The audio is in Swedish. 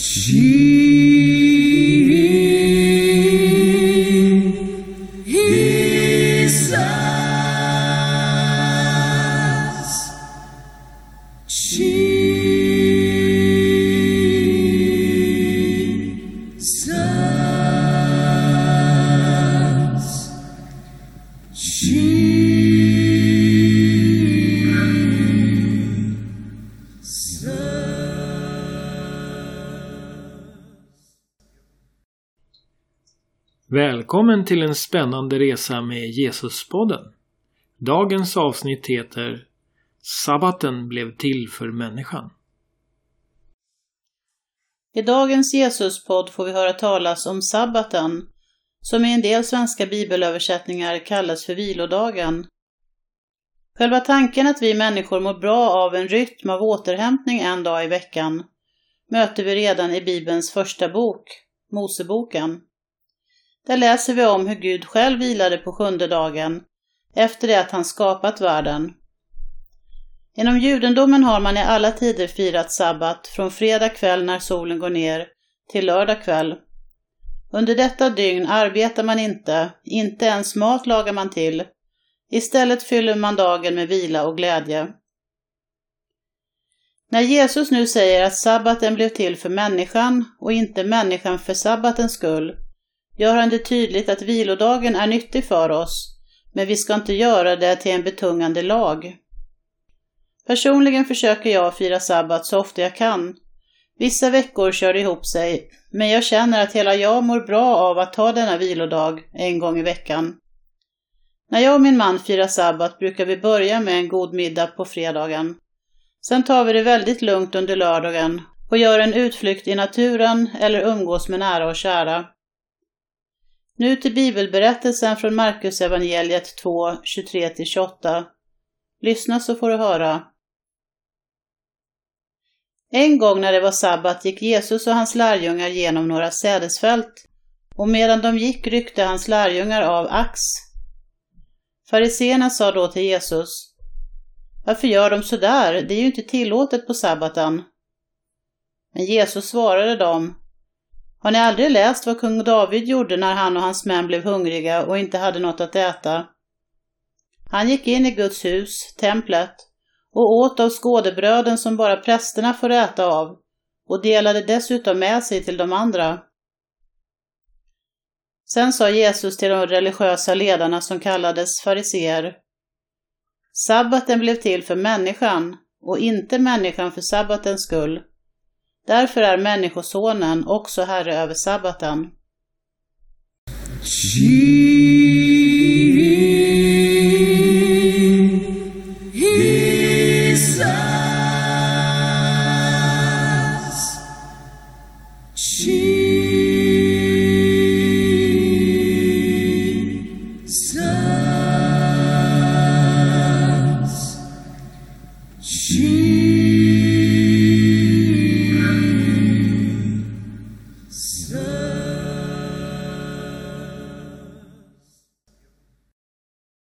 ti. Välkommen till en spännande resa med Jesuspodden. Dagens avsnitt heter Sabbaten blev till för människan. I dagens Jesuspodd får vi höra talas om sabbaten, som i en del svenska bibelöversättningar kallas för vilodagen. Själva tanken att vi människor mår bra av en rytm av återhämtning en dag i veckan möter vi redan i Bibelns första bok, Moseboken. Där läser vi om hur Gud själv vilade på sjunde dagen, efter det att han skapat världen. Inom judendomen har man i alla tider firat sabbat från fredag kväll när solen går ner till lördag kväll. Under detta dygn arbetar man inte, inte ens mat lagar man till. Istället fyller man dagen med vila och glädje. När Jesus nu säger att sabbaten blev till för människan och inte människan för sabbatens skull, gör han det tydligt att vilodagen är nyttig för oss, men vi ska inte göra det till en betungande lag. Personligen försöker jag fira sabbat så ofta jag kan. Vissa veckor kör det ihop sig, men jag känner att hela jag mår bra av att ta denna vilodag en gång i veckan. När jag och min man firar sabbat brukar vi börja med en god middag på fredagen. Sen tar vi det väldigt lugnt under lördagen och gör en utflykt i naturen eller umgås med nära och kära. Nu till bibelberättelsen från Markus evangeliet 2, 23-28. Lyssna så får du höra. En gång när det var sabbat gick Jesus och hans lärjungar genom några sädesfält, och medan de gick ryckte hans lärjungar av ax. Fariseerna sa då till Jesus, Varför gör de så där? Det är ju inte tillåtet på sabbaten. Men Jesus svarade dem, har ni aldrig läst vad kung David gjorde när han och hans män blev hungriga och inte hade något att äta? Han gick in i Guds hus, templet, och åt av skådebröden som bara prästerna får äta av och delade dessutom med sig till de andra. Sen sa Jesus till de religiösa ledarna som kallades fariseer. Sabbaten blev till för människan och inte människan för sabbatens skull. Därför är Människosonen också herre över sabbaten. Jesus.